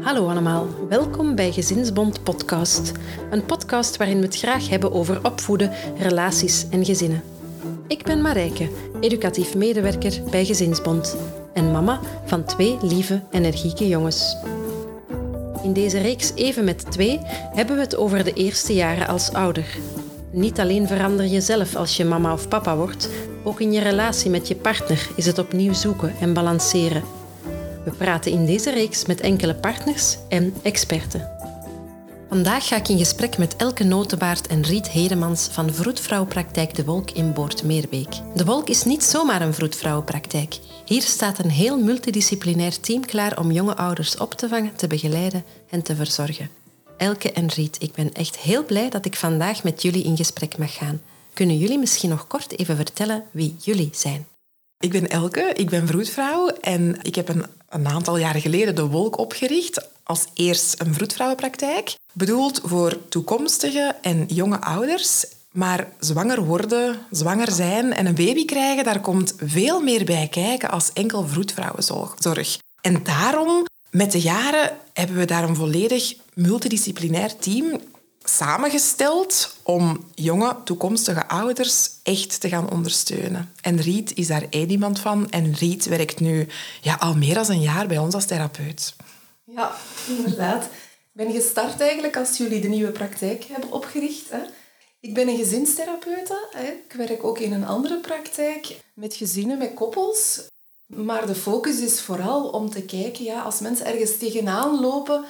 Hallo allemaal, welkom bij Gezinsbond Podcast. Een podcast waarin we het graag hebben over opvoeden, relaties en gezinnen. Ik ben Marijke, educatief medewerker bij Gezinsbond en mama van twee lieve, energieke jongens. In deze reeks Even met twee hebben we het over de eerste jaren als ouder. Niet alleen verander je zelf als je mama of papa wordt, ook in je relatie met je partner is het opnieuw zoeken en balanceren. We praten in deze reeks met enkele partners en experten. Vandaag ga ik in gesprek met Elke Notenbaard en Riet Hedemans van Vroedvrouwenpraktijk De Wolk in Boort-Meerbeek. De Wolk is niet zomaar een vroedvrouwenpraktijk. Hier staat een heel multidisciplinair team klaar om jonge ouders op te vangen, te begeleiden en te verzorgen. Elke en Riet, ik ben echt heel blij dat ik vandaag met jullie in gesprek mag gaan. Kunnen jullie misschien nog kort even vertellen wie jullie zijn? Ik ben Elke, ik ben vroedvrouw en ik heb een, aantal jaren geleden de Wolk opgericht als eerst een vroedvrouwenpraktijk, bedoeld voor toekomstige en jonge ouders. Maar zwanger worden, zwanger zijn en een baby krijgen, daar komt veel meer bij kijken als enkel vroedvrouwenzorg. En daarom, met de jaren, hebben we daar een volledig multidisciplinair team samengesteld om jonge toekomstige ouders echt te gaan ondersteunen. En Riet is daar één iemand van. En Riet werkt nu ja, al meer dan een jaar bij ons als therapeut. Ja, inderdaad. Ik ben gestart eigenlijk als jullie de nieuwe praktijk hebben opgericht. Hè. Ik ben een gezinstherapeute. Hè. Ik werk ook in een andere praktijk met gezinnen, met koppels. Maar de focus is vooral om te kijken, ja, als mensen ergens tegenaan lopen,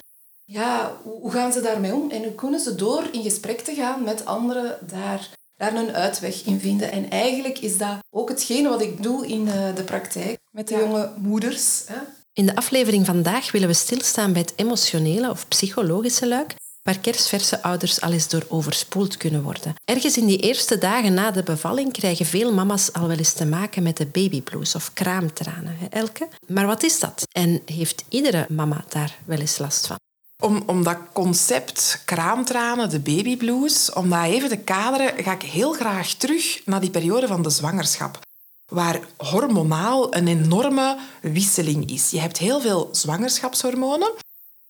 ja, hoe gaan ze daarmee om? En hoe kunnen ze door in gesprek te gaan met anderen daar, daar een uitweg in vinden? En eigenlijk is dat ook hetgene wat ik doe in eh, de praktijk met de jonge moeders. Hè. In de aflevering vandaag willen we stilstaan bij het emotionele of psychologische luik, waar kerstverse ouders al eens door overspoeld kunnen worden. Ergens in die eerste dagen na de bevalling krijgen veel mama's al wel eens te maken met de babyblues of kraamtranen, hè, Elke? Maar wat is dat? En heeft iedere mama daar wel eens last van? Om, om dat concept kraamtranen, de babyblues, om dat even te kaderen, ga ik heel graag terug naar die periode van de zwangerschap. Waar hormonaal een enorme wisseling is. Je hebt heel veel zwangerschapshormonen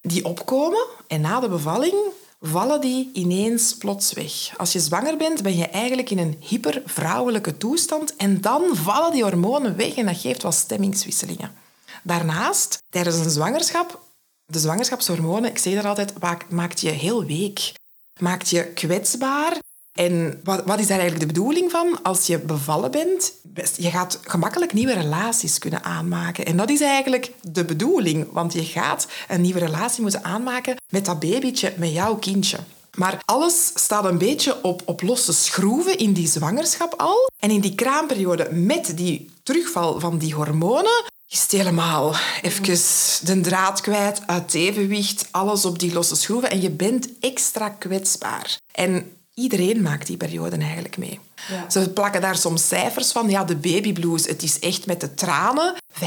die opkomen en na de bevalling vallen die ineens plots weg. Als je zwanger bent, ben je eigenlijk in een hypervrouwelijke toestand en dan vallen die hormonen weg en dat geeft wat stemmingswisselingen. Daarnaast, tijdens een zwangerschap de zwangerschapshormonen, ik zeg dat altijd, maakt je heel week. Maakt je kwetsbaar. En wat, wat is daar eigenlijk de bedoeling van? Als je bevallen bent, je gaat gemakkelijk nieuwe relaties kunnen aanmaken. En dat is eigenlijk de bedoeling, want je gaat een nieuwe relatie moeten aanmaken met dat babytje, met jouw kindje. Maar alles staat een beetje op, op losse schroeven in die zwangerschap al. En in die kraamperiode met die terugval van die hormonen is het helemaal even de draad kwijt, uit evenwicht, alles op die losse schroeven en je bent extra kwetsbaar. En iedereen maakt die periode eigenlijk mee. Ja. Ze plakken daar soms cijfers van. Ja, de babyblues, het is echt met de tranen. 95%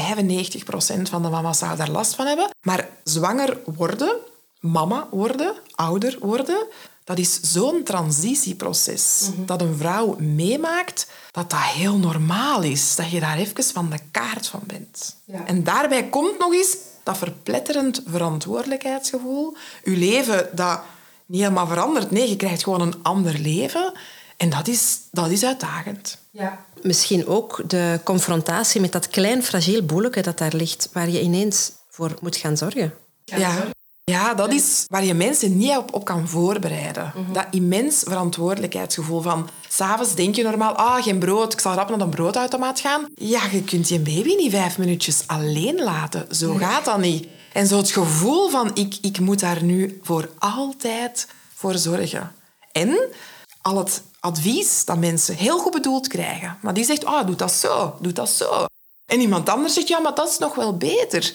van de mama's zou daar last van hebben. Maar zwanger worden, mama worden, ouder worden, dat is zo'n transitieproces mhm. dat een vrouw meemaakt, dat dat heel normaal is. Dat je daar even van de kaart van bent. En daarbij komt nog eens dat verpletterend verantwoordelijkheidsgevoel. Je leven dat niet helemaal verandert. Nee, je krijgt gewoon een ander leven. En dat is, dat is uitdagend. Ja. Misschien ook de confrontatie met dat klein, fragiel boeleke dat daar ligt, waar je ineens voor moet gaan zorgen. Ja, ja, dat is waar je mensen niet op, op kan voorbereiden. Mhm. Dat immens verantwoordelijkheidsgevoel van... S'avonds denk je normaal, ah, geen brood, ik zal rap naar een broodautomaat gaan. Ja, je kunt je baby niet vijf minuutjes alleen laten. Zo gaat dat niet. En zo het gevoel van, ik, ik moet daar nu voor altijd voor zorgen. En al het advies dat mensen heel goed bedoeld krijgen. Maar die zegt, ah, doe dat zo, doe dat zo. En iemand anders zegt, ja, maar dat is nog wel beter.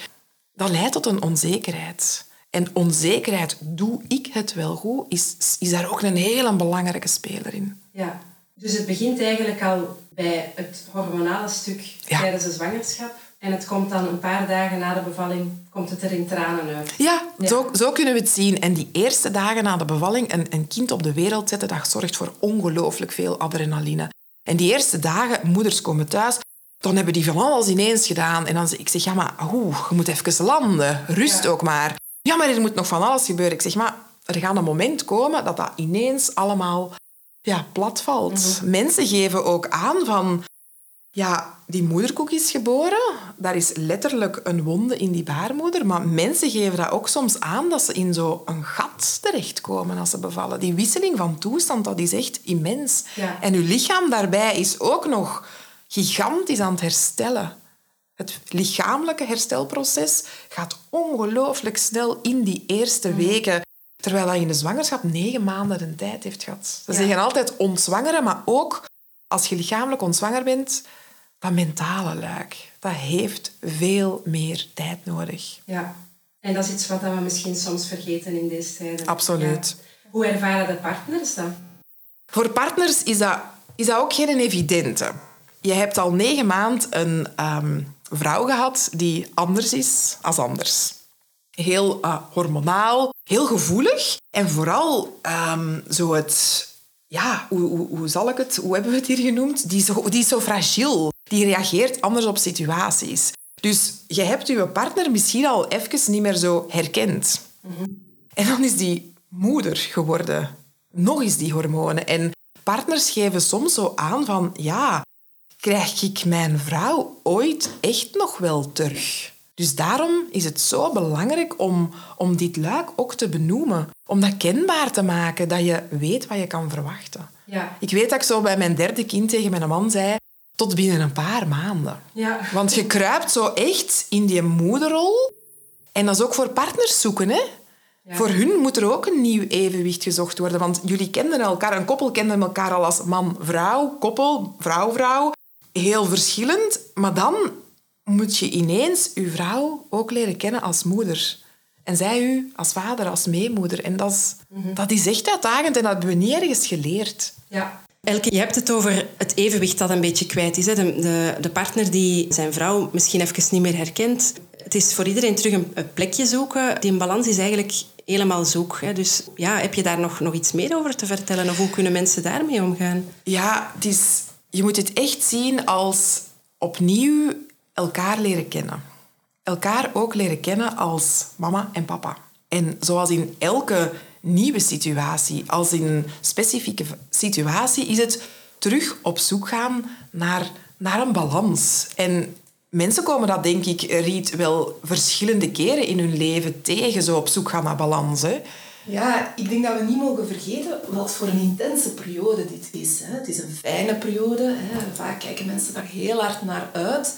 Dat leidt tot een onzekerheid. En onzekerheid, doe ik het wel goed, is, is daar ook een hele belangrijke speler in. Ja, dus het begint eigenlijk al bij het hormonale stuk tijdens de zwangerschap. En het komt dan een paar dagen na de bevalling, komt het er in tranen uit. Ja, Zo, zo kunnen we het zien. En die eerste dagen na de bevalling, een, een kind op de wereld zetten, dat zorgt voor ongelooflijk veel adrenaline. En die eerste dagen, moeders komen thuis, dan hebben die van alles ineens gedaan. En dan zeg ik, zeg, ja, maar oeh, je moet even landen. Rust ook maar. Ja, maar er moet nog van alles gebeuren. Ik zeg, maar er gaat een moment komen dat dat ineens allemaal ja, plat valt. Mensen geven ook aan van... Ja, die moederkoek is geboren. Daar is letterlijk een wonde in die baarmoeder. Maar mensen geven dat ook soms aan dat ze in zo'n gat terechtkomen als ze bevallen. Die wisseling van toestand, dat is echt immens. Ja. En uw lichaam daarbij is ook nog gigantisch aan het herstellen. Het lichamelijke herstelproces gaat ongelooflijk snel in die eerste weken. Terwijl dat in de zwangerschap negen maanden de tijd heeft gehad. Ze Ja. zeggen altijd ontzwangeren, maar ook als je lichamelijk ontzwanger bent, dat mentale luik, dat heeft veel meer tijd nodig. Ja. En dat is iets wat we misschien soms vergeten in deze tijden. Absoluut. Ja. Hoe ervaren de partners dat? Voor partners is dat, is dat ook geen evidente. Je hebt al negen maanden een ehm, vrouw gehad die anders is als anders. Heel eh, hormonaal, heel gevoelig en vooral ehm, zo het... Ja, hoe, hoe, zal ik het... Hoe hebben we het hier genoemd? Die zo, die is zo fragiel. Die reageert anders op situaties. Dus je hebt je partner misschien al even niet meer zo herkend. En dan is die moeder geworden. Nog eens die hormonen. En partners geven soms zo aan van... Ja, krijg ik mijn vrouw ooit echt nog wel terug? Dus daarom is het zo belangrijk om, om dit luik ook te benoemen. Om dat kenbaar te maken, dat je weet wat je kan verwachten. Ja. Ik weet dat ik zo bij mijn derde kind tegen mijn man zei... Tot binnen een paar maanden. Ja. Want je kruipt zo echt in die moederrol. En dat is ook voor partners zoeken, hè? Voor hun moet er ook een nieuw evenwicht gezocht worden. Want jullie kenden elkaar, een koppel kende elkaar al als man-vrouw, koppel, vrouw-vrouw. Heel verschillend. Maar dan moet je ineens je vrouw ook leren kennen als moeder. En zij u als vader, als meemoeder. En dat is, dat is echt uitdagend en dat hebben we niet ergens geleerd. Ja. Elke, je hebt het over het evenwicht dat een beetje kwijt is. Hè? De, de, de partner die zijn vrouw misschien even niet meer herkent. Het is voor iedereen terug een, een plekje zoeken. Die balans is eigenlijk helemaal zoek. Hè? Dus ja, heb je daar nog, nog iets meer over te vertellen? Of hoe kunnen mensen daarmee omgaan? Ja, het is, je moet het echt zien als opnieuw elkaar leren kennen. Elkaar ook leren kennen als mama en papa. En zoals in elke nieuwe situatie, als in een specifieke situatie, is het terug op zoek gaan naar, naar een balans. En mensen komen dat, denk ik, Riet, wel verschillende keren in hun leven tegen, zo op zoek gaan naar balans. Hè. Ja, ik denk dat we niet mogen vergeten wat voor een intense periode dit is. Hè. Het is een fijne periode. Hè. Vaak kijken mensen daar heel hard naar uit.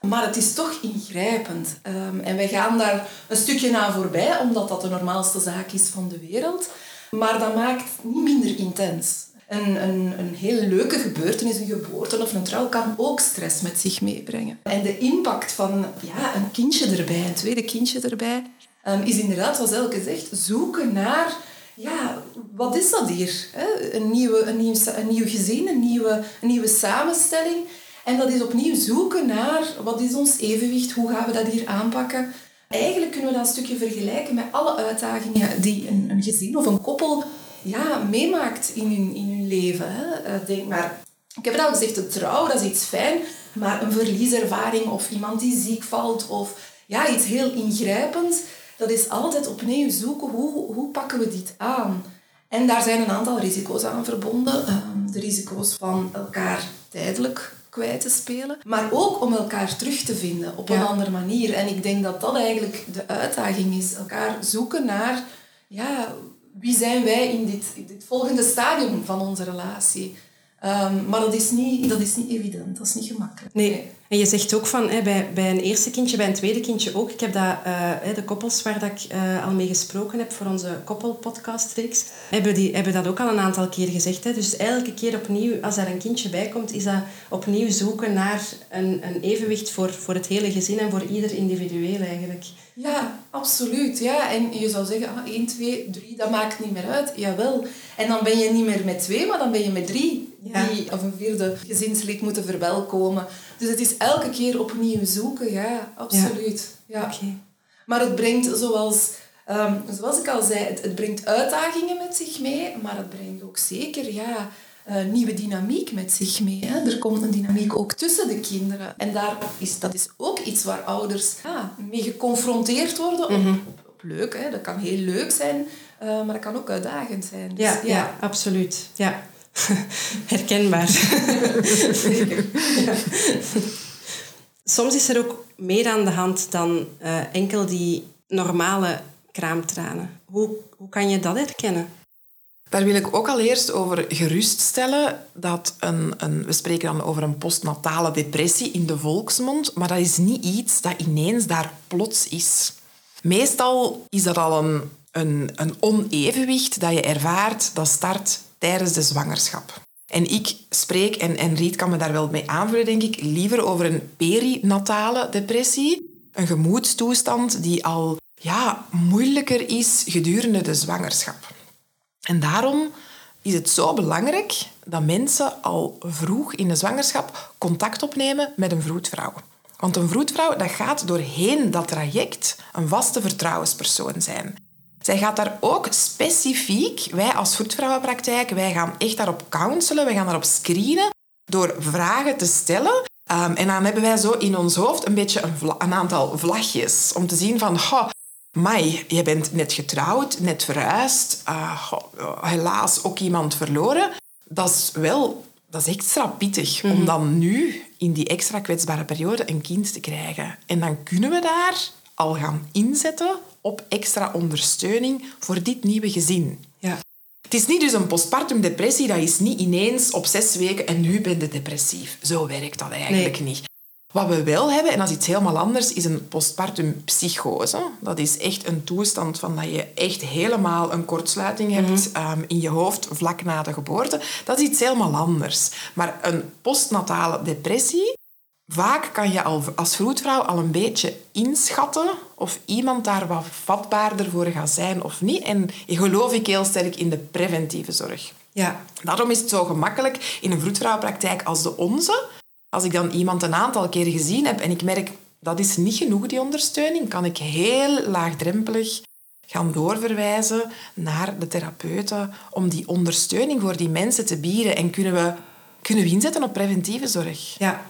Maar het is toch ingrijpend. Ehm, en wij gaan daar een stukje aan voorbij, omdat dat de normaalste zaak is van de wereld. Maar dat maakt niet minder intens. Een, een, een heel leuke gebeurtenis, een geboorte of een trouw, kan ook stress met zich meebrengen. En de impact van ja, een kindje erbij, een tweede kindje erbij, ehm, is inderdaad, zoals Elke zegt, zoeken naar... Ja, wat is dat hier? Hè? Een, nieuwe, een, nieuw, een nieuw gezin, een nieuwe, een nieuwe samenstelling. En dat is opnieuw zoeken naar wat is ons evenwicht, hoe gaan we dat hier aanpakken. Eigenlijk kunnen we dat een stukje vergelijken met alle uitdagingen die een, een gezin of een koppel ja, meemaakt in hun, in hun leven. Eh, Denk maar, ik heb het al gezegd, de trouw, dat is iets fijn, maar een verlieservaring of iemand die ziek valt of ja, iets heel ingrijpends, dat is altijd opnieuw zoeken, hoe, hoe pakken we dit aan? En daar zijn een aantal risico's aan verbonden. Ehm, De risico's van elkaar tijdelijk kwijt te spelen, maar ook om elkaar terug te vinden op een Ja. andere manier. En ik denk dat dat eigenlijk de uitdaging is. Elkaar zoeken naar, ja, wie zijn wij in dit, in dit volgende stadium van onze relatie? Ehm, maar dat is, niet, dat is niet evident, dat is niet gemakkelijk. Nee. En je zegt ook van, hè, bij, bij een eerste kindje, bij een tweede kindje ook. Ik heb dat, eh, hè, de koppels waar dat ik eh, al mee gesproken heb voor onze koppelpodcastreeks, hebben, die, hebben dat ook al een aantal keer gezegd. Hè. Dus elke keer opnieuw, als er een kindje bij komt, is dat opnieuw zoeken naar een, een evenwicht voor, voor het hele gezin en voor ieder individueel eigenlijk. Ja, absoluut. Ja. En je zou zeggen, ah, 1, 2, 3, dat maakt niet meer uit. Jawel. En dan ben je niet meer met twee, maar dan ben je met drie. Ja. Die of een vierde gezinslid moeten verwelkomen. Dus het is elke keer opnieuw zoeken. Ja, absoluut. Ja. Oké. Maar het brengt, zoals, ehm, zoals ik al zei, het, het brengt uitdagingen met zich mee. Maar het brengt ook zeker ja, uh, nieuwe dynamiek met zich mee. Hè? Er komt een dynamiek ook tussen de kinderen. En daar is, dat is ook iets waar ouders ja, mee geconfronteerd worden. Mhm. op, op leuk, hè? dat kan heel leuk zijn, uh, maar dat kan ook uitdagend zijn. Dus, ja, ja. absoluut. Ja. Herkenbaar. Ja. Soms is er ook meer aan de hand dan uh, enkel die normale kraamtranen. Hoe, hoe kan je dat herkennen? Daar wil ik ook al eerst over geruststellen dat een, een, we spreken dan over een postnatale depressie in de volksmond, maar dat is niet iets dat ineens daar plots is. Meestal is dat al een, een, een onevenwicht dat je ervaart dat start tijdens de zwangerschap. En ik spreek, en, en Riet kan me daar wel mee aanvullen, denk ik, liever over een perinatale depressie. Een gemoedstoestand die al ja, moeilijker is gedurende de zwangerschap. En daarom is het zo belangrijk dat mensen al vroeg in de zwangerschap contact opnemen met een vroedvrouw. Want een vroedvrouw dat gaat doorheen dat traject een vaste vertrouwenspersoon zijn. Zij gaat daar ook specifiek, wij als vroedvrouwenpraktijk, wij gaan echt daarop counselen, wij gaan daarop screenen door vragen te stellen. Um, en dan hebben wij zo in ons hoofd een beetje een, een aantal vlagjes om te zien van, oh, Mai, je bent net getrouwd, net verhuisd, uh, helaas ook iemand verloren. Dat is wel dat is extra pittig om dan nu in die extra kwetsbare periode een kind te krijgen. En dan kunnen we daar al gaan inzetten op extra ondersteuning voor dit nieuwe gezin. Ja. Het is niet dus een postpartum depressie, dat is niet ineens op zes weken en nu ben je depressief. Zo werkt dat eigenlijk Nee. niet. Wat we wel hebben, en dat is iets helemaal anders, is een postpartum psychose. Dat is echt een toestand van dat je echt helemaal een kortsluiting hebt um, in je hoofd vlak na de geboorte. Dat is iets helemaal anders. Maar een postnatale depressie, vaak kan je al als vroedvrouw al een beetje inschatten of iemand daar wat vatbaarder voor gaat zijn of niet. En geloof ik heel sterk in de preventieve zorg. Ja. Daarom is het zo gemakkelijk in een vroedvrouwpraktijk als de onze. Als ik dan iemand een aantal keer gezien heb en ik merk dat is niet genoeg, die ondersteuning, kan ik heel laagdrempelig gaan doorverwijzen naar de therapeuten om die ondersteuning voor die mensen te bieden. En kunnen we, kunnen we inzetten op preventieve zorg. Ja.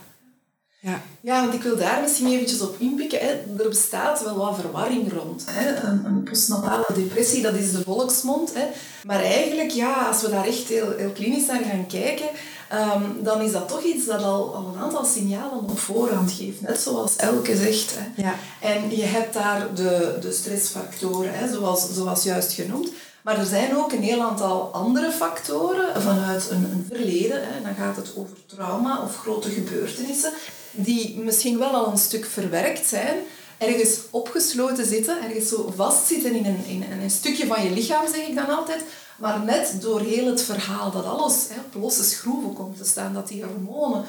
Ja. Ja, want ik wil daar misschien eventjes op inpikken. Hè. Er bestaat wel wat verwarring rond. Hè. Een, een postnatale depressie, dat is de volksmond. Hè. Maar eigenlijk, ja, als we daar echt heel, heel klinisch naar gaan kijken, um, dan is dat toch iets dat al, al een aantal signalen op voorhand geeft. Net zoals Elke zegt. Hè. Ja. En je hebt daar de, de stressfactoren, hè, zoals, zoals juist genoemd. Maar er zijn ook een heel aantal andere factoren vanuit een, een verleden. Hè. Dan gaat het over trauma of grote gebeurtenissen die misschien wel al een stuk verwerkt zijn, ergens opgesloten zitten, ergens zo vastzitten in een, in een stukje van je lichaam, zeg ik dan altijd. Maar net door heel het verhaal dat alles hè, op losse schroeven komt te staan, dat die hormonen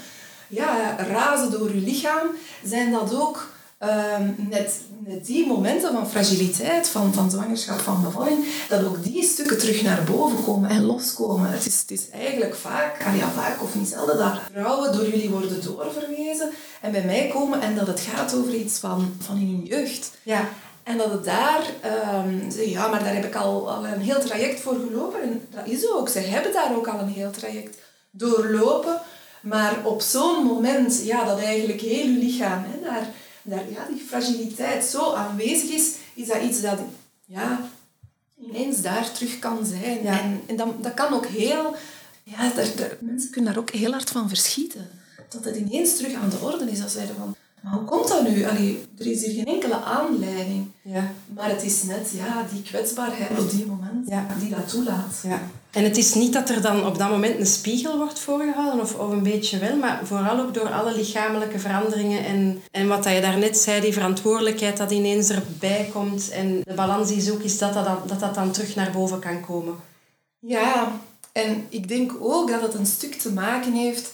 ja, razen door je lichaam, zijn dat ook um, net, net die momenten van fragiliteit, van, van zwangerschap, van bevalling, dat ook die stukken terug naar boven komen en loskomen. Het is, het is eigenlijk vaak, ah ja, vaak of niet zelden, dat vrouwen door jullie worden doorverwezen en bij mij komen en dat het gaat over iets van, van in hun jeugd. Ja. En dat het daar, um, ja, maar daar heb ik al, al een heel traject voor gelopen. En dat is ook. Ze hebben daar ook al een heel traject doorlopen. Maar op zo'n moment, ja, dat eigenlijk heel je lichaam, hè, daar, daar, ja, die fragiliteit zo aanwezig is, is dat iets dat ja, ineens daar terug kan zijn. Ja. En, en dat, dat kan ook heel... Ja, daar, daar, mensen kunnen daar ook heel hard van verschieten. Dat het ineens terug aan de orde is. Dat zeiden van, maar hoe komt dat nu? Allee, er is hier geen enkele aanleiding. Ja. Maar het is net ja, die kwetsbaarheid op die moment Ja. die dat toelaat. Ja. En het is niet dat er dan op dat moment een spiegel wordt voorgehouden, of, of een beetje wel, maar vooral ook door alle lichamelijke veranderingen en, en wat dat je daarnet zei, die verantwoordelijkheid dat ineens erbij komt en de balans die zoek is, dat dat, dan- dat dat dan terug naar boven kan komen. Ja, en ik denk ook dat het een stuk te maken heeft...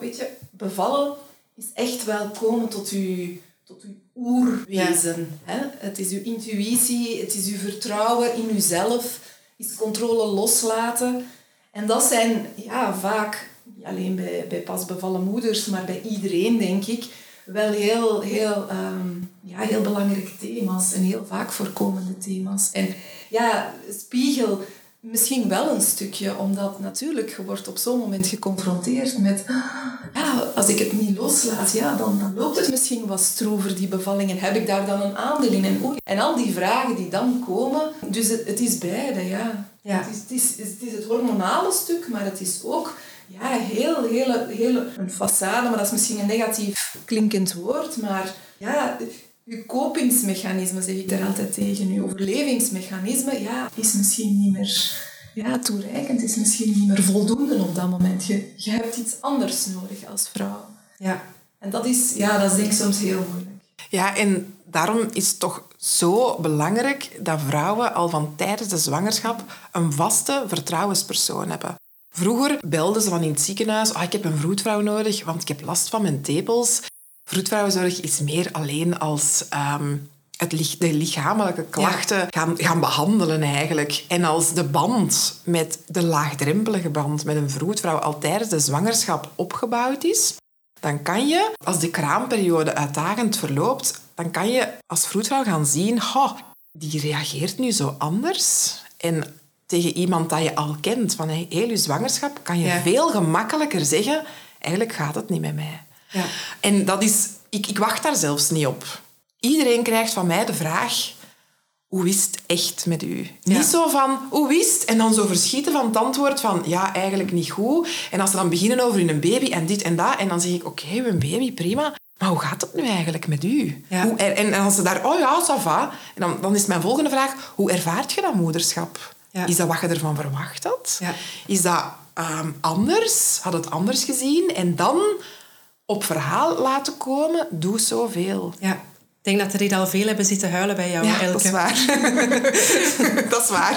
Weet je, bevallen is echt wel komen tot je, tot uw oerwezen. Hè? Het is uw intuïtie, het is uw vertrouwen in uzelf, is controle loslaten. En dat zijn ja, vaak, niet alleen bij, bij moeders, maar bij iedereen, denk ik, wel heel, heel, ehm, ja, heel belangrijke thema's en heel vaak voorkomende thema's. En ja, spiegel, Misschien wel een stukje, omdat natuurlijk je wordt op zo'n moment geconfronteerd met ja, als ik het niet loslaat, ja, dan, dan loopt het misschien wat stroever, die bevallingen. Heb ik daar dan een aandeel in? En, oei. en al die vragen die dan komen. Dus het, het is beide, ja. Ja. Het, is, het, is, het is het hormonale stuk, maar het is ook ja, heel, heel, heel een façade, maar dat is misschien een negatief klinkend woord, maar ja, je kopingsmechanisme, zeg ik daar altijd tegen, je overlevingsmechanisme, ja, is misschien niet meer ja, toereikend, is misschien niet meer voldoende op dat moment. Je, je hebt iets anders nodig als vrouw. Ja. En dat is, ja, dat is denk ik soms heel moeilijk. Ja, en daarom is het toch zo belangrijk dat vrouwen al van tijdens de zwangerschap een vaste vertrouwenspersoon hebben. Vroeger belden ze van in het ziekenhuis, oh, ik heb een vroedvrouw nodig, want ik heb last van mijn tepels. Vroedvrouwenzorg is meer alleen als ehm, het, lich- de lichamelijke klachten gaan, gaan behandelen eigenlijk. En als de band met de laagdrempelige band met een vroedvrouw al tijdens de zwangerschap opgebouwd is, dan kan je, als de kraamperiode uitdagend verloopt, dan kan je als vroedvrouw gaan zien, "Ha, die reageert nu zo anders. En tegen iemand dat je al kent van heel je zwangerschap, kan je Ja. veel gemakkelijker zeggen, eigenlijk gaat het niet met mij. Ja. En dat is, ik, ik wacht daar zelfs niet op. Iedereen krijgt van mij de vraag, hoe is het echt met u? Ja. Niet zo van, hoe is het? En dan zo verschieten van het antwoord van, ja, eigenlijk niet goed. En als ze dan beginnen over hun baby en dit en dat, en dan zeg ik, oké, een baby, prima. Maar hoe gaat het nu eigenlijk met u? Ja. Hoe, en, en als ze daar, oh ja, ça va. En dan, dan is mijn volgende vraag, hoe ervaart je dat moederschap? Ja. Is dat wat je ervan verwacht had? Is dat ehm, anders? Had het anders gezien? En dan op verhaal laten komen, doe zoveel. ja. Ik denk dat er hier al veel hebben zitten huilen bij jou, Ja, Elke. dat is waar. dat is waar.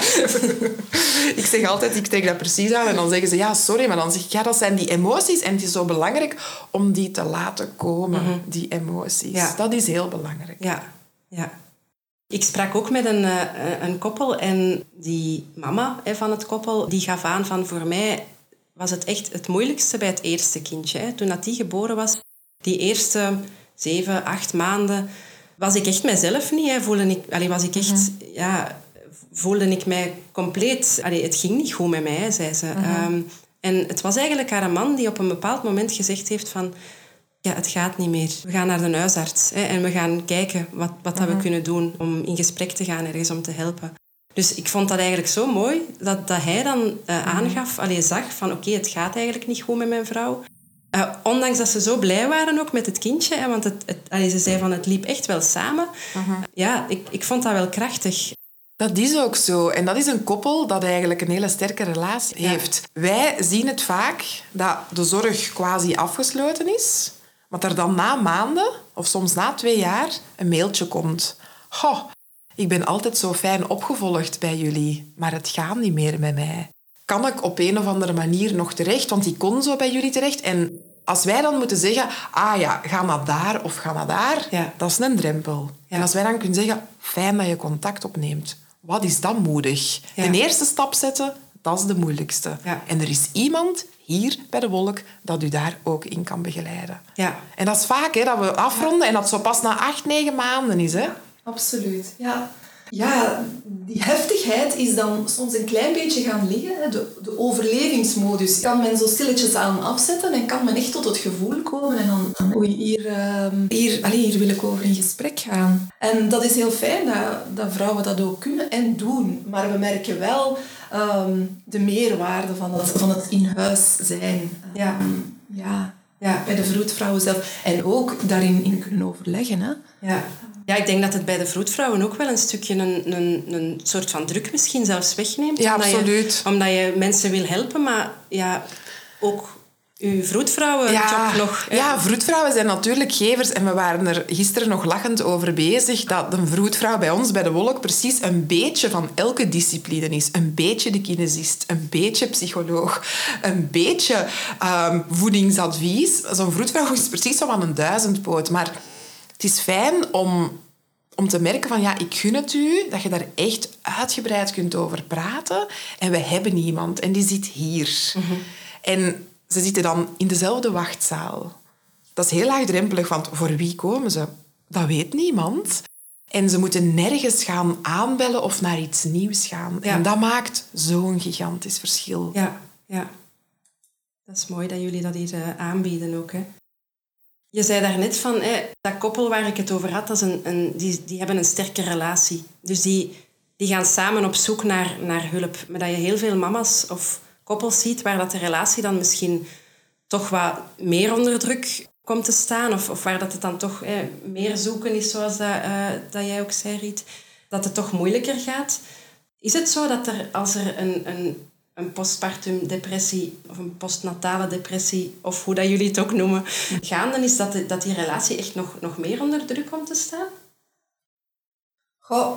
ik zeg altijd, ik trek dat precies aan en dan zeggen ze, ja, sorry, maar dan zeg ik, ja, dat zijn die emoties en het is zo belangrijk om die te laten komen, die emoties. Ja. Dat is heel belangrijk. Ja, ja. Ik sprak ook met een, eh, een koppel en die mama van het koppel die gaf aan van voor mij was het echt het moeilijkste bij het eerste kindje. Hè. Toen dat die geboren was, die eerste zeven, acht maanden, was ik echt mezelf niet. Hè. Voelde ik, allee, was ik echt, ja, voelde ik mij compleet... Allee, het ging niet goed met mij, hè, zei ze. Ehm, en het was eigenlijk haar man die op een bepaald moment gezegd heeft van... Ja, het gaat niet meer. We gaan naar de huisarts hè, en we gaan kijken wat, wat dat we kunnen doen om in gesprek te gaan ergens om te helpen. Dus ik vond dat eigenlijk zo mooi dat, dat hij dan eh, aangaf, allee, zag van oké, het gaat eigenlijk niet goed met mijn vrouw. Eh, ondanks dat ze zo blij waren ook met het kindje, hè, want het, het, allee, ze zei van het liep echt wel samen. Ja, ik, ik vond dat wel krachtig. Dat is ook zo. En dat is een koppel dat eigenlijk een hele sterke relatie Ja. heeft. Wij zien het vaak dat de zorg quasi afgesloten is, maar er dan na maanden, of soms na twee jaar, een mailtje komt. Goh, ik ben altijd zo fijn opgevolgd bij jullie, maar het gaat niet meer met mij. Kan ik op een of andere manier nog terecht? Want die kon zo bij jullie terecht. En als wij dan moeten zeggen, ah ja, ga naar daar of ga naar daar, Ja. dat is een drempel. Ja. En als wij dan kunnen zeggen, fijn dat je contact opneemt. Wat is dat moedig? Ja. De eerste stap zetten, dat is de moeilijkste. En er is iemand hier bij de wolk dat u daar ook in kan begeleiden. Ja. En dat is vaak hè, dat we afronden en dat zo pas na acht, negen maanden is. Hè? Absoluut, ja. Ja, die heftigheid is dan soms een klein beetje gaan liggen. De, de overlevingsmodus kan men zo stilletjes aan afzetten en kan men echt tot het gevoel komen en dan, oei, hier, ehm, hier, hier wil ik over in gesprek gaan. En dat is heel fijn dat, dat vrouwen dat ook kunnen en doen. Maar we merken wel ehm, de meerwaarde van het, van het in huis zijn. Ja. Ja. Ja. Bij de vroedvrouwen zelf. En ook daarin in kunnen overleggen. Hè. Ja. Ja, ik denk dat het bij de vroedvrouwen ook wel een stukje een, een, een soort van druk misschien zelfs wegneemt. Ja, omdat absoluut. Je, omdat je mensen wil helpen, maar ja, ook je vroedvrouwenjob nog... hè. ja, vroedvrouwen zijn natuurlijk gevers. En we waren er gisteren nog lachend over bezig dat een vroedvrouw bij ons bij de Wolk precies een beetje van elke discipline is. Een beetje de kinesist, een beetje psycholoog, een beetje ehm, voedingsadvies. Zo'n vroedvrouw is precies zo van een duizendpoot. Maar het is fijn om, om te merken van ja, ik gun het u, dat je daar echt uitgebreid kunt over praten. En we hebben iemand en die zit hier. En ze zitten dan in dezelfde wachtzaal. Dat is heel laagdrempelig, want voor wie komen ze? Dat weet niemand. En ze moeten nergens gaan aanbellen of naar iets nieuws gaan. Ja. En dat maakt zo'n gigantisch verschil. Ja, ja. Dat is mooi dat jullie dat hier eh, aanbieden ook. Hè. Je zei daarnet van, dat koppel waar ik het over had, dat is een, die, die hebben een sterke relatie. Dus die, die gaan samen op zoek naar, naar hulp. Maar dat je heel veel mama's of koppels ziet waar dat de relatie dan misschien toch wat meer onder druk komt te staan. Of, of waar dat het dan toch meer zoeken is, zoals dat, eh, dat jij ook zei, Riet. Dat het toch moeilijker gaat. Is het zo dat er, als er een, een, een postpartum depressie of een postnatale depressie, of hoe dat jullie het ook noemen, gaande is, dat, de- dat die relatie echt nog, nog meer onder druk komt te staan? Goh,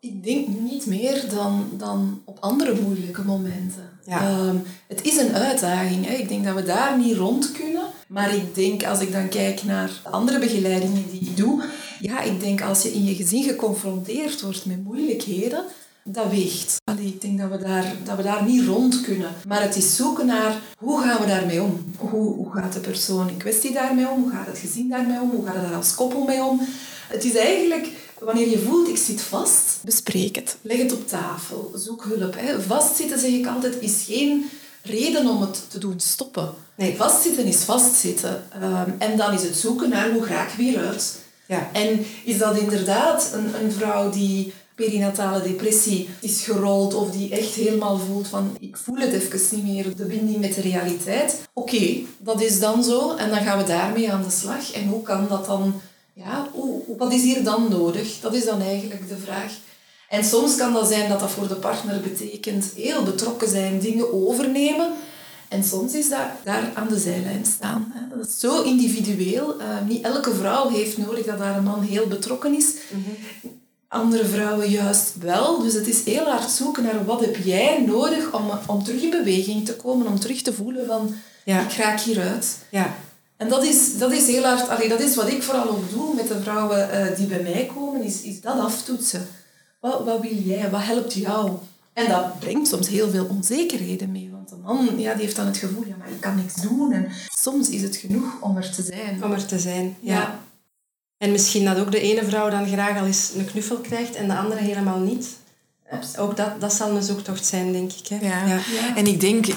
ik denk niet meer dan, dan op andere moeilijke momenten. Ja. Ehm, het is een uitdaging. Hè. Ik denk dat we daar niet rond kunnen. Maar ik denk, als ik dan kijk naar de andere begeleidingen die ik doe... Ja, ik denk als je in je gezin geconfronteerd wordt met moeilijkheden... Dat weegt. Allee, ik denk dat we, daar, dat we daar niet rond kunnen. Maar het is zoeken naar hoe gaan we daarmee om? Hoe, hoe gaat de persoon in kwestie daarmee om? Hoe gaat het gezin daarmee om? Hoe gaat het daar als koppel mee om? Het is eigenlijk, wanneer je voelt ik zit vast, bespreek het. Leg het op tafel. Zoek hulp. Hè. Vastzitten, zeg ik altijd, is geen reden om het te doen stoppen. Nee. Vastzitten is vastzitten. Ehm, en dan is het zoeken naar hoe ga ik weer uit. Ja. En is dat inderdaad een, een vrouw die perinatale depressie is gerold of die echt helemaal voelt van ik voel het even niet meer, de binding met de realiteit. Oké, dat is dan zo en dan gaan we daarmee aan de slag. En hoe kan dat dan, ja, hoe, wat is hier dan nodig? Dat is dan eigenlijk de vraag. En soms kan dat zijn dat dat voor de partner betekent heel betrokken zijn, dingen overnemen. En soms is dat daar aan de zijlijn staan. Dat is zo individueel. Eh, niet elke vrouw heeft nodig dat haar man heel betrokken is. Andere vrouwen juist wel. Dus het is heel hard zoeken naar wat heb jij nodig om, om terug in beweging te komen, om terug te voelen van Ja. ik raak hieruit. Ja. En dat is, dat is heel hard, allee, dat is wat ik vooral ook doe met de vrouwen eh, die bij mij komen, is, is dat aftoetsen. Wat, wat wil jij? Wat helpt jou? En dat brengt soms heel veel onzekerheden mee, want de man ja, die heeft dan het gevoel, ja, maar ik kan niks doen. En soms is het genoeg om er te zijn. Om er te zijn. Ja. Ja. En misschien dat ook de ene vrouw dan graag al eens een knuffel krijgt en de andere helemaal niet. Ook dat, dat zal een zoektocht zijn, denk ik. Hè? Ja. Ja. Ja. En ik denk, eh,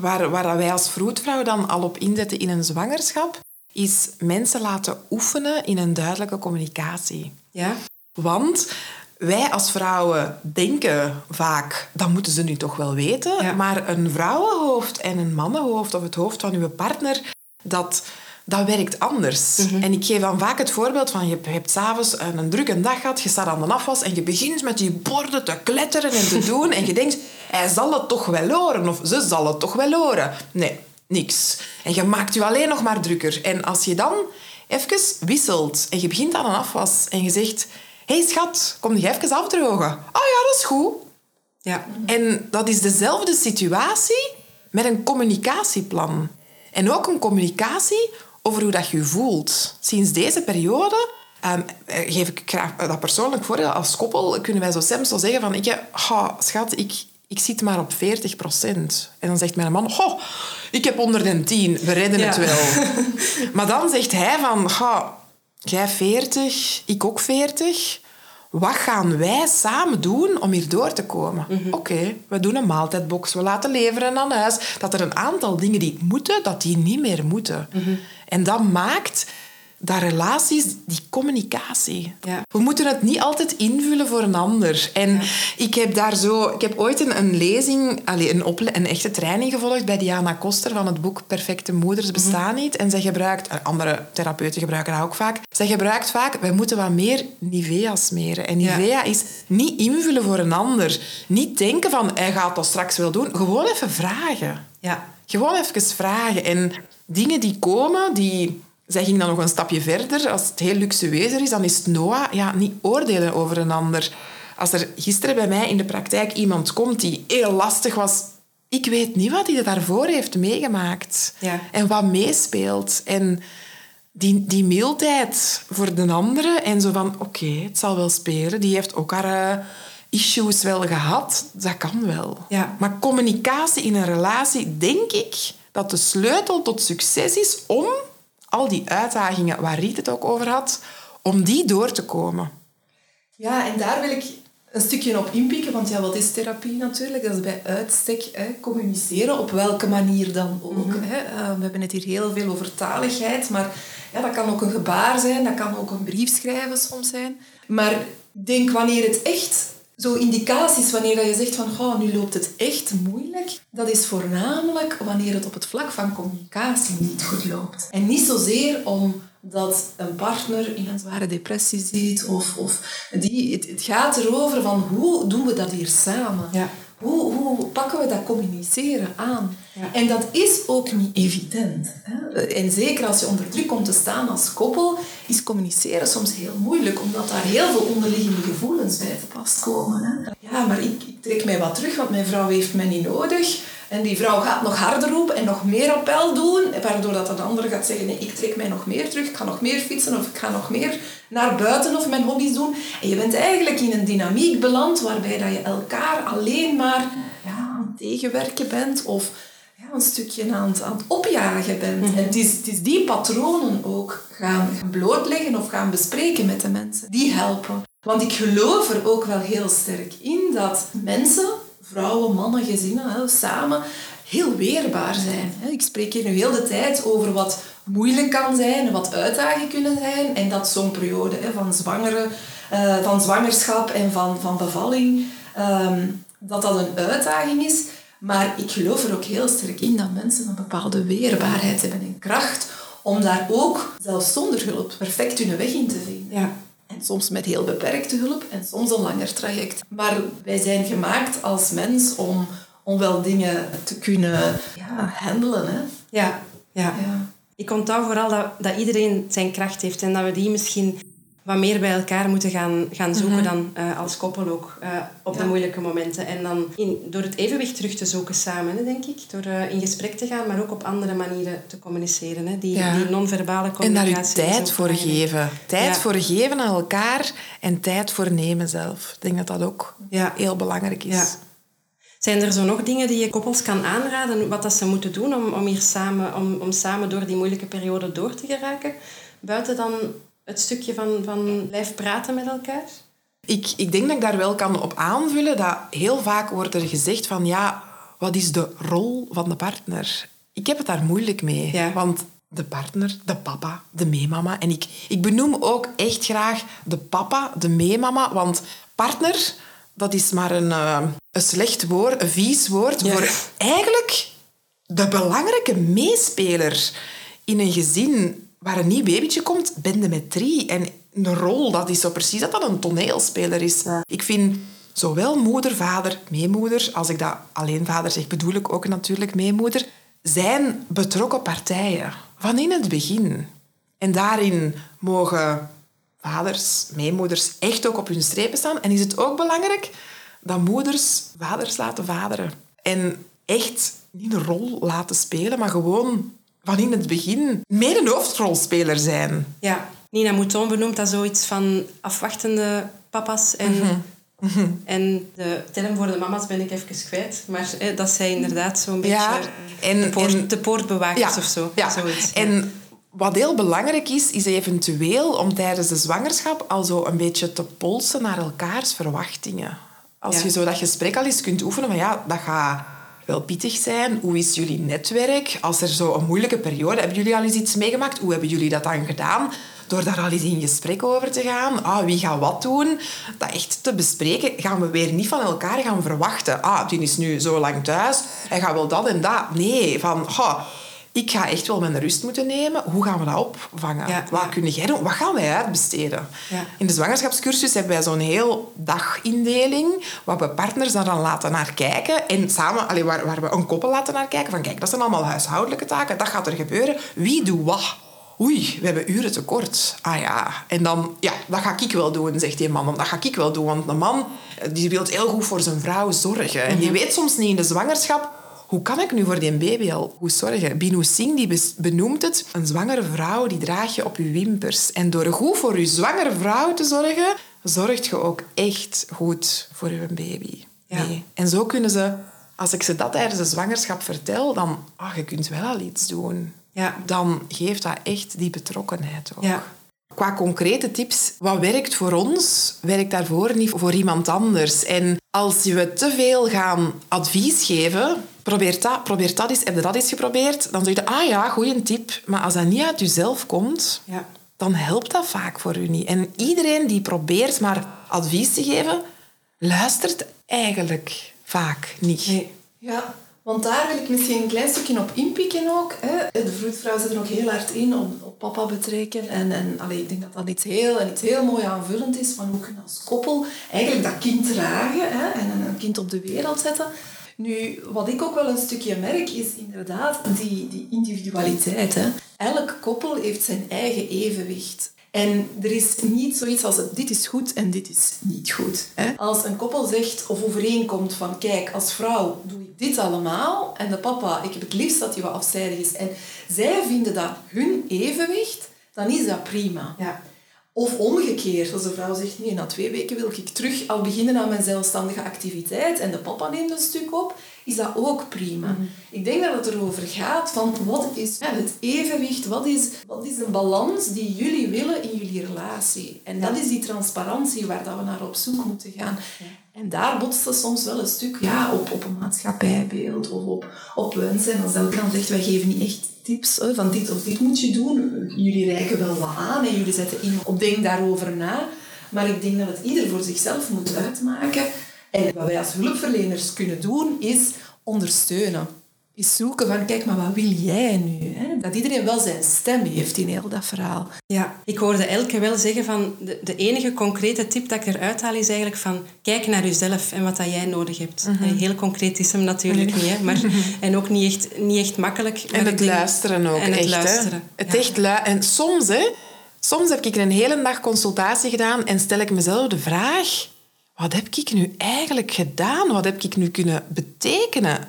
waar, waar wij als vroedvrouw dan al op inzetten in een zwangerschap, is mensen laten oefenen in een duidelijke communicatie. Ja. Want wij als vrouwen denken vaak, dat moeten ze nu toch wel weten. Ja. Maar een vrouwenhoofd en een mannenhoofd of het hoofd van uw partner, dat, dat werkt anders. En ik geef dan vaak het voorbeeld van, je hebt s'avonds een, een drukke dag gehad, je staat aan de afwas en je begint met die borden te kletteren en te doen. en je denkt, hij zal het toch wel horen of ze zal het toch wel horen. Nee, niks. En je maakt je alleen nog maar drukker. En als je dan even wisselt en je begint aan een afwas en je zegt... Hé hey, schat, kom je even afdrogen? Oh ja, dat is goed. Ja. En dat is dezelfde situatie met een communicatieplan. En ook een communicatie over hoe dat je je voelt. Sinds deze periode ehm, eh, geef ik graag dat persoonlijk voordeel. Als koppel kunnen wij zo soms zo zeggen van... Ik, "Ha, schat, ik, ik zit maar op 40 procent. En dan zegt mijn man... "Goh, ik heb 110, we redden het wel. maar dan zegt hij van... "Ha, jij 40, ik ook 40 wat gaan wij samen doen om hier door te komen? Oké, we doen een maaltijdbox, we laten leveren aan huis. Dat er een aantal dingen die moeten, dat die niet meer moeten. En dat maakt dat relaties, die communicatie. Ja. We moeten het niet altijd invullen voor een ander. En ik heb daar zo... Ik heb ooit een, een lezing, een, ople- een echte training gevolgd bij Diana Koster van het boek Perfecte Moeders Bestaan Niet. En zij gebruikt... Andere therapeuten gebruiken dat ook vaak. Zij gebruikt vaak... Wij moeten wat meer Nivea smeren. En Ja. Nivea is niet invullen voor een ander. Niet denken van, hij gaat dat straks wel doen. Gewoon even vragen. Ja. Gewoon even vragen. En dingen die komen, die... Zij ging dan nog een stapje verder. Als het heel luxueuzer is, dan is het Noah. Ja, niet oordelen over een ander. Als er gisteren bij mij in de praktijk iemand komt die heel lastig was... Ik weet niet wat hij daarvoor heeft meegemaakt. Ja. En wat meespeelt. En die, die mildheid voor de andere. En zo van, oké, het zal wel spelen. Die heeft ook haar eh, issues wel gehad. Dat kan wel. Ja. Maar communicatie in een relatie, denk ik, dat de sleutel tot succes is om al die uitdagingen waar Riet het ook over had, om die door te komen. Ja, en daar wil ik een stukje op inpikken, want ja, wat is therapie natuurlijk? Dat is bij uitstek hè, communiceren, op welke manier dan ook. Mhm. hè. Eh, we hebben het hier heel veel over taligheid, maar ja, dat kan ook een gebaar zijn, dat kan ook een brief schrijven soms zijn. Maar ik denk wanneer het echt zo indicaties, wanneer je zegt van nu loopt het echt moeilijk, dat is voornamelijk wanneer het op het vlak van communicatie niet goed loopt. En niet zozeer omdat een partner in een zware depressie zit of, of die, het, het gaat erover van hoe doen we dat hier samen? Ja. Hoe, hoe pakken we dat communiceren aan? Ja. En dat is ook niet evident. Hè? En zeker als je onder druk komt te staan als koppel, is communiceren soms heel moeilijk, omdat daar heel veel onderliggende gevoelens bij te pas komen. Hè? Ja, maar ik, ik trek mij wat terug, want mijn vrouw heeft mij niet nodig. En die vrouw gaat nog harder roepen en nog meer appel doen, waardoor dat de andere gaat zeggen, nee, ik trek mij nog meer terug, ik ga nog meer fietsen of ik ga nog meer naar buiten of mijn hobby's doen. En je bent eigenlijk in een dynamiek beland waarbij dat je elkaar alleen maar ja, aan het tegenwerken bent of ja, een stukje aan het, aan het opjagen bent. En het is, het is die patronen ook gaan blootleggen of gaan bespreken met de mensen. Die helpen. Want ik geloof er ook wel heel sterk in dat mensen, vrouwen, mannen, gezinnen, hè, samen heel weerbaar zijn. Ik spreek hier nu heel de tijd over wat moeilijk kan zijn en wat uitdagingen kunnen zijn. En dat zo'n periode hè, van, zwangere, eh, van zwangerschap en van, van bevalling, ehm, dat dat een uitdaging is. Maar ik geloof er ook heel sterk in dat mensen een bepaalde weerbaarheid hebben en kracht om daar ook, zelfs zonder hulp, perfect hun weg in te vinden. Ja. En soms met heel beperkte hulp en soms een langer traject. Maar wij zijn gemaakt als mens om, om wel dingen te kunnen ja, handelen. Hè? Ja. ja. Ja. Ik onthoud vooral dat, dat iedereen zijn kracht heeft en dat we die misschien wat meer bij elkaar moeten gaan, gaan zoeken dan eh, als koppel ook eh, op de moeilijke momenten. En dan in, door het evenwicht terug te zoeken samen, hè, denk ik. Door eh, in gesprek te gaan, maar ook op andere manieren te communiceren. Hè. Die, Ja. die non-verbale En communicatie. daar is je tijd voor belangrijk. geven. Tijd Ja. voor geven aan elkaar en tijd voor nemen zelf. Ik denk dat dat ook Ja. heel belangrijk is. Zijn er zo nog dingen die je koppels kan aanraden, wat dat ze moeten doen om, om, hier samen, om, om samen door die moeilijke periode door te geraken? Buiten dan het stukje van, van blijf praten met elkaar? Ik, ik denk dat ik daar wel kan op aanvullen dat heel vaak wordt er gezegd van ja, wat is de rol van de partner? Ik heb het daar moeilijk mee. Ja. Want de partner, de papa, de meemama. En ik, ik benoem ook echt graag de papa, de meemama. Want partner, dat is maar een, eh, een slecht woord, een vies woord Ja. voor eigenlijk de belangrijke meespeler in een gezin waar een nieuw babytje komt, ben je met drie. En een rol, dat is zo precies dat dat een toneelspeler is. Ik vind zowel moeder, vader, meemoeder, als ik dat alleen vader zeg, bedoel ik ook natuurlijk meemoeder, zijn betrokken partijen van in het begin. En daarin mogen vaders, meemoeders echt ook op hun strepen staan. En is het ook belangrijk dat moeders vaders laten vaderen. En echt niet een rol laten spelen, maar gewoon van in het begin meer een hoofdrolspeler zijn. Ja. Nina Mouton benoemt dat zoiets van afwachtende papa's en... Mhm. En de term voor de mama's ben ik even kwijt. Maar dat zij inderdaad zo'n beetje Ja, en- de, poort, en- de poortbewakers of zo. Ja. Zoiets. En wat heel belangrijk is, is eventueel om tijdens de zwangerschap al zo een beetje te polsen naar elkaars verwachtingen. Als Ja. je zo dat gesprek al eens kunt oefenen van ja, dat gaat wel pittig zijn. Hoe is jullie netwerk? Als er zo een moeilijke periode, hebben jullie al eens iets meegemaakt? Hoe hebben jullie dat dan gedaan? Door daar al eens in gesprek over te gaan. Ah, wie gaat wat doen? Dat echt te bespreken. Gaan we weer niet van elkaar gaan verwachten. Ah, die is nu zo lang thuis. Hij gaat wel dat en dat. Nee, van... "Goh, ik ga echt wel mijn rust moeten nemen. Hoe gaan we dat opvangen? Ja, wat ja. kun jij doen? Wat gaan wij uitbesteden? Ja. In de zwangerschapscursus hebben wij zo'n heel dagindeling waar we partners daar dan laten naar kijken. En samen, allee, waar, waar we een koppel laten naar kijken. Van kijk, dat zijn allemaal huishoudelijke taken. Dat gaat er gebeuren. Wie doet wat? Oei, we hebben uren tekort. Ah ja. En dan, ja, dat ga ik wel doen, zegt die man. Dat ga ik wel doen. Want een man eh, die wil heel goed voor zijn vrouw zorgen. En die weet soms niet in de zwangerschap hoe kan ik nu voor die baby al goed zorgen? Binu Singh die benoemt het. Een zwangere vrouw die draag je op je wimpers. En door goed voor je zwangere vrouw te zorgen, zorgt je ook echt goed voor je baby. Ja. Nee. En zo kunnen ze, als ik ze dat tijdens de zwangerschap vertel, dan, ah, je kunt wel al iets doen. Ja. Dan geeft dat echt die betrokkenheid ook. Ja. Qua concrete tips, wat werkt voor ons, werkt daarvoor niet voor iemand anders. En als we te veel gaan advies geven, probeer dat, probeer dat eens, heb je dat eens geprobeerd? Dan zeg je, ah ja, goeie tip. Maar als dat niet uit jezelf komt, Ja. dan helpt dat vaak voor u niet. En iedereen die probeert maar advies te geven, luistert eigenlijk vaak niet. Nee. Ja, want daar wil ik misschien een klein stukje op inpikken ook. Hè. De vroedvrouw zit er nog heel hard in om op papa betrekken. En, en allee, ik denk dat dat iets heel, en iets heel mooi aanvullend is van hoe kun je als koppel eigenlijk dat kind dragen hè, en een kind op de wereld zetten. Nu, wat ik ook wel een stukje merk, is inderdaad die, die individualiteit. Elk koppel heeft zijn eigen evenwicht. En er is niet zoiets als dit is goed en dit is niet goed. Hè? Als een koppel zegt of overeenkomt van kijk, als vrouw doe ik dit allemaal en de papa, ik heb het liefst dat hij wat afzijdig is en zij vinden dat hun evenwicht, dan is dat prima. Ja. Of omgekeerd, als de vrouw zegt, nee, na twee weken wil ik terug al beginnen aan mijn zelfstandige activiteit en de papa neemt een stuk op, is dat ook prima. Ik denk dat het erover gaat van wat is het evenwicht, wat is, wat is een balans die jullie willen in jullie relatie. En dat is die transparantie waar dat we naar op zoek moeten gaan. En daar botst het soms wel een stuk ja, op, op een maatschappijbeeld of op, op wensen. En als elke kant zegt, wij geven niet echt tips van dit of dit moet je doen. Jullie reiken wel wat aan en jullie zetten in op denk daarover na. Maar ik denk dat het ieder voor zichzelf moet uitmaken. En wat wij als hulpverleners kunnen doen, is ondersteunen. Is zoeken van, kijk, maar wat wil jij nu? Hè? Dat iedereen wel zijn stem heeft in heel dat verhaal. Ja, ik hoorde Elke wel zeggen van de, de enige concrete tip dat ik eruit haal is eigenlijk van kijk naar jezelf en wat dat jij nodig hebt. Mhm. Heel concreet is hem natuurlijk niet, hè, maar, en ook niet echt, niet echt makkelijk. maar En het denk- luisteren ook en het echt. luisteren, Hè? Het ja. echt lu- en soms, hè, soms heb ik een hele dag consultatie gedaan en stel ik mezelf de vraag: wat heb ik nu eigenlijk gedaan? Wat heb ik nu kunnen betekenen?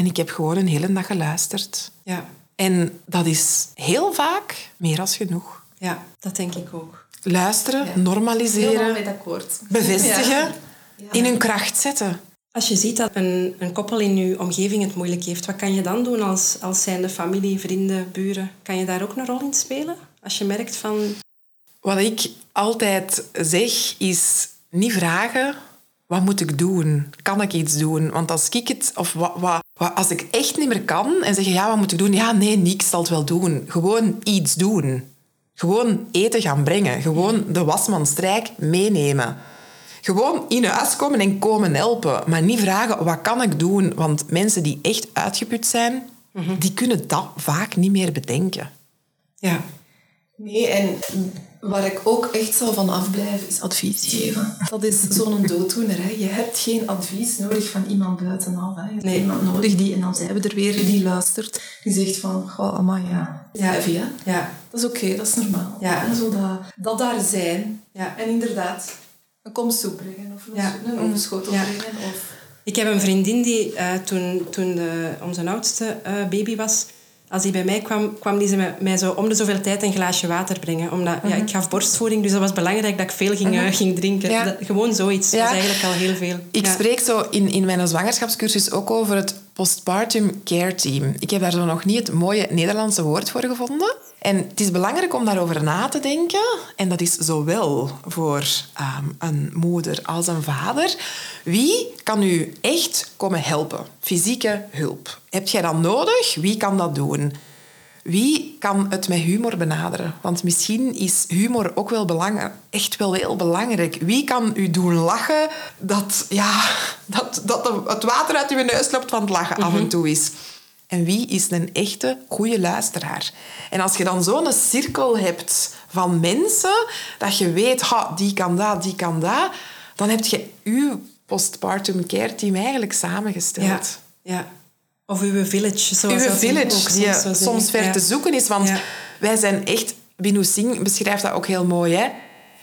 En ik heb gewoon een hele dag geluisterd. Ja, En dat is heel vaak meer dan genoeg. ja, dat denk ik ook. Luisteren, normaliseren, akkoord. bevestigen, Ja. in hun kracht zetten. Als je ziet dat een, een koppel in je omgeving het moeilijk heeft, wat kan je dan doen als, als zijnde familie, vrienden, buren? Kan je daar ook een rol in spelen? Als je merkt van... Wat ik altijd zeg, is niet vragen... Wat moet ik doen? Kan ik iets doen? Want als ik het... Of wat, wat- als ik echt niet meer kan en zeg ja, wat moet ik doen? Ja, nee, niks zal het wel doen. Gewoon iets doen. Gewoon eten gaan brengen. Gewoon de wasmanstrijk meenemen. Gewoon in huis komen en komen helpen. Maar niet vragen, wat kan ik doen? Want mensen die echt uitgeput zijn, die kunnen dat vaak niet meer bedenken. Ja, Nee, en waar ik ook echt zal van afblijven, is advies geven. Dat is zo'n dooddoener. Hè. Je hebt geen advies nodig van iemand buitenaf. Hè. Je hebt Nee. iemand nodig die, en dan zijn we er weer, die luistert. Die zegt van, goh, amai, ja, Ja. heavy, hè. ja, Dat is oké, dat is normaal. Ja. En zo dat, dat daar zijn. Ja. En inderdaad, een komstsoep brengen of een, Ja. een overschotel Ja. brengen. Of... Ik heb een vriendin die eh, toen, toen de, onze oudste eh, baby was, als die bij mij kwam, kwam die ze mij, zo om de zoveel tijd een glaasje water brengen. Omdat ja, ik gaf borstvoeding, dus dat was belangrijk dat ik veel ging, eh, ging drinken. Ja. Dat- gewoon zoiets. Ja. Dat is eigenlijk al heel veel. Ik spreek zo in, in mijn zwangerschapscursus ook over het postpartum care team. Ik heb daar zo nog niet het mooie Nederlandse woord voor gevonden. En het is belangrijk om daarover na te denken. En dat is zowel voor ehm, een moeder als een vader. Wie kan u echt komen helpen? Fysieke hulp. Heb jij dat nodig? Wie kan dat doen? Wie kan het met humor benaderen? Want misschien is humor ook wel belangrijk, echt wel heel belangrijk. Wie kan u doen lachen dat, ja, dat, dat het water uit uw neus loopt van het lachen af en toe is? En wie is een echte goede luisteraar? En als je dan zo'n cirkel hebt van mensen, dat je weet, ha, die kan dat, die kan dat, dan heb je uw postpartum care team eigenlijk samengesteld. Ja, ja. Of uw village, zoals Uw dat village, ook soms zo ver Ja. te zoeken is. Want Ja. wij zijn echt... Binu Singh beschrijft dat ook heel mooi. Hè?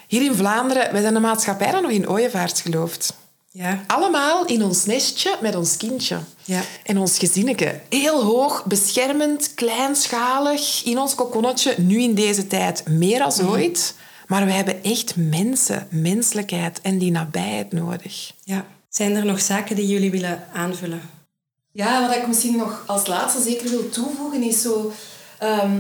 Hier in Vlaanderen, wij zijn een maatschappij dat nog in ooievaars gelooft. Ja. Allemaal in ons nestje met ons kindje. Ja. En ons gezinnetje. Heel hoog, beschermend, kleinschalig, in ons kokonnetje. Nu in deze tijd meer dan Mhm. ooit. Maar we hebben echt mensen, menselijkheid en die nabijheid nodig. ja. Zijn er nog zaken die jullie willen aanvullen? Ja, wat ik misschien nog als laatste zeker wil toevoegen is zo... ehm,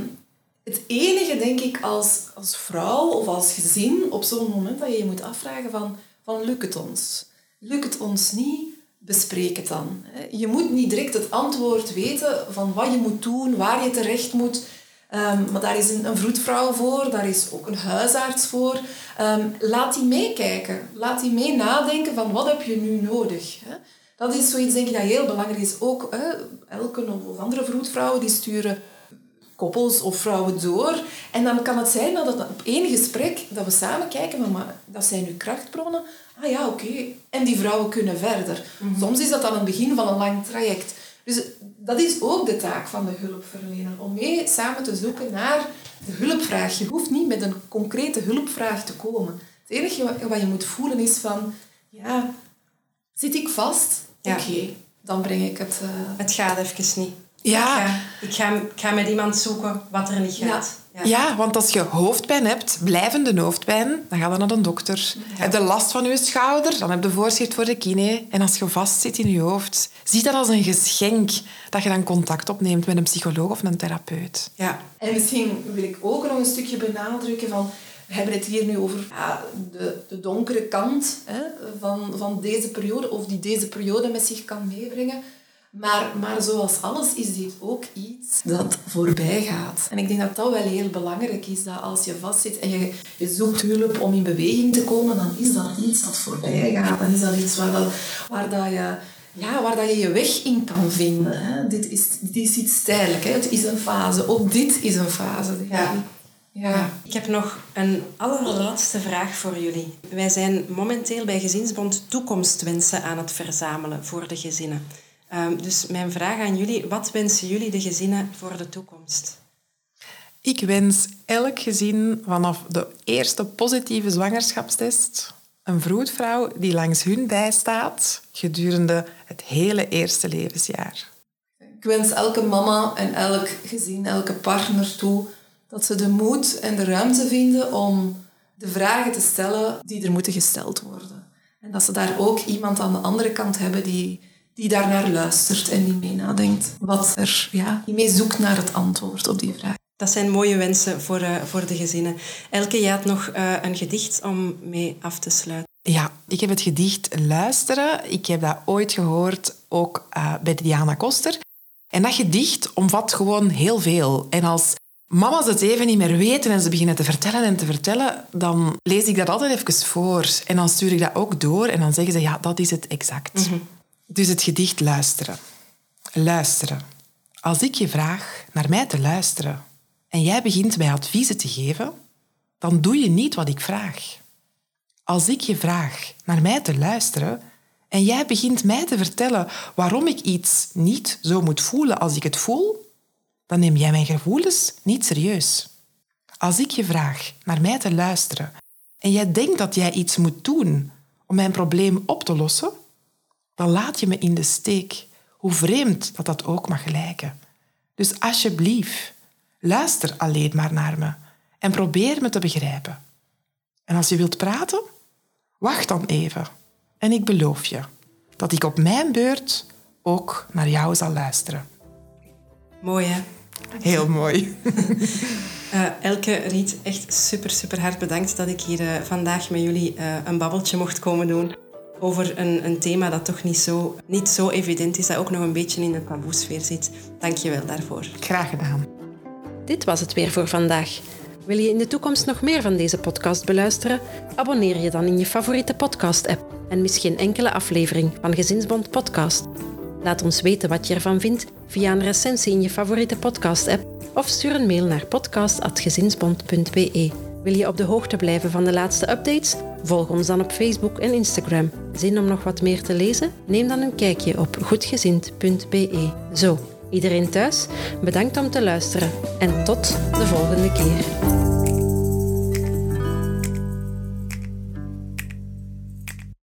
Het enige, denk ik, als, als vrouw of als gezin, op zo'n moment dat je je moet afvragen van, van lukt het ons? Lukt het ons niet? Bespreek het dan. Je moet niet direct het antwoord weten van wat je moet doen, waar je terecht moet. Um, maar daar is een, een, vroedvrouw voor, daar is ook een huisarts voor. Um, laat die meekijken. Laat die mee nadenken van wat heb je nu nodig. Hè? Dat is zoiets denk ik dat heel belangrijk is. Ook hè, elke of andere vroedvrouwen die sturen koppels of vrouwen door. En dan kan het zijn dat het op één gesprek, dat we samen kijken, van, maar dat zijn nu krachtbronnen. Ah ja, oké. En die vrouwen kunnen verder. Mhm. Soms is dat dan het begin van een lang traject. Dus dat is ook de taak van de hulpverlener, om mee samen te zoeken naar de hulpvraag. Je hoeft niet met een concrete hulpvraag te komen. Het enige wat je moet voelen is van, ja, zit ik vast? Oké, dan breng ik het... Uh... Het gaat even niet. Ja. Ik ga, ik, ga, met iemand zoeken wat er niet gaat. Ja. ja. want als je hoofdpijn hebt, blijvende hoofdpijn, dan ga je naar de dokter. Heb je last van je schouder, dan heb je voorschrift voor de kine. En als je vast zit in je hoofd, zie dat als een geschenk dat je dan contact opneemt met een psycholoog of een therapeut. Ja. En misschien wil ik ook nog een stukje benadrukken van... We hebben het hier nu over ja, de, de donkere kant hè, van, van deze periode, of die deze periode met zich kan meebrengen. Maar, maar zoals alles is dit ook iets dat voorbij gaat. En ik denk dat dat wel heel belangrijk is, dat als je vastzit en je, je zoekt hulp om in beweging te komen, dan is dat iets dat voorbij gaat. Dan is dat iets waar, dat, waar, dat je, ja, waar dat je je weg in kan vinden. Hè. Dit, is, dit is iets tijdelijk, hè. het is een fase. Ook dit is een fase. Ja. Ja. Ik heb nog een allerlaatste vraag voor jullie. Wij zijn momenteel bij Gezinsbond toekomstwensen aan het verzamelen voor de gezinnen. Ehm, dus mijn vraag aan jullie, wat wensen jullie de gezinnen voor de toekomst? Ik wens elk gezin vanaf de eerste positieve zwangerschapstest een vroedvrouw die langs hun bijstaat gedurende het hele eerste levensjaar. Ik wens elke mama en elk gezin, elke partner toe dat ze de moed en de ruimte vinden om de vragen te stellen die er moeten gesteld worden. En dat ze daar ook iemand aan de andere kant hebben die die daarnaar luistert en die mee nadenkt. Wat er, ja, die mee zoekt naar het antwoord op die vraag. Dat zijn mooie wensen voor, uh, voor de gezinnen. Elke, je had nog uh, een gedicht om mee af te sluiten. Ja, ik heb het gedicht Luisteren. Ik heb dat ooit gehoord, ook uh, bij Diana Koster. En dat gedicht omvat gewoon heel veel. En als mama's het even niet meer weten en ze beginnen te vertellen en te vertellen, dan lees ik dat altijd even voor. En dan stuur ik dat ook door en dan zeggen ze, ja, dat is het exact. Mm dus het gedicht luisteren. Luisteren. Als ik je vraag naar mij te luisteren en jij begint mij adviezen te geven, dan doe je niet wat ik vraag. Als ik je vraag naar mij te luisteren en jij begint mij te vertellen waarom ik iets niet zo moet voelen als ik het voel, dan neem jij mijn gevoelens niet serieus. Als ik je vraag naar mij te luisteren en jij denkt dat jij iets moet doen om mijn probleem op te lossen, dan laat je me in de steek, hoe vreemd dat dat ook mag lijken. Dus alsjeblieft, luister alleen maar naar me en probeer me te begrijpen. En als je wilt praten, wacht dan even. En ik beloof je dat ik op mijn beurt ook naar jou zal luisteren. Mooi, hè? Heel mooi. Uh, Elke Riet, echt super, super hard bedankt dat ik hier uh, vandaag met jullie uh, een babbeltje mocht komen doen over een, een thema dat toch niet zo, niet zo evident is, dat ook nog een beetje in de taboesfeer zit. Dank je wel daarvoor. Graag gedaan. Dit was het weer voor vandaag. Wil je in de toekomst nog meer van deze podcast beluisteren? Abonneer je dan in je favoriete podcast-app en mis geen enkele aflevering van Gezinsbond Podcast. Laat ons weten wat je ervan vindt via een recensie in je favoriete podcast-app of stuur een mail naar podcast.gezinsbond.be. Wil je op de hoogte blijven van de laatste updates? Volg ons dan op Facebook en Instagram. Zin om nog wat meer te lezen? Neem dan een kijkje op goedgezind.be. Zo, iedereen thuis, bedankt om te luisteren en tot de volgende keer.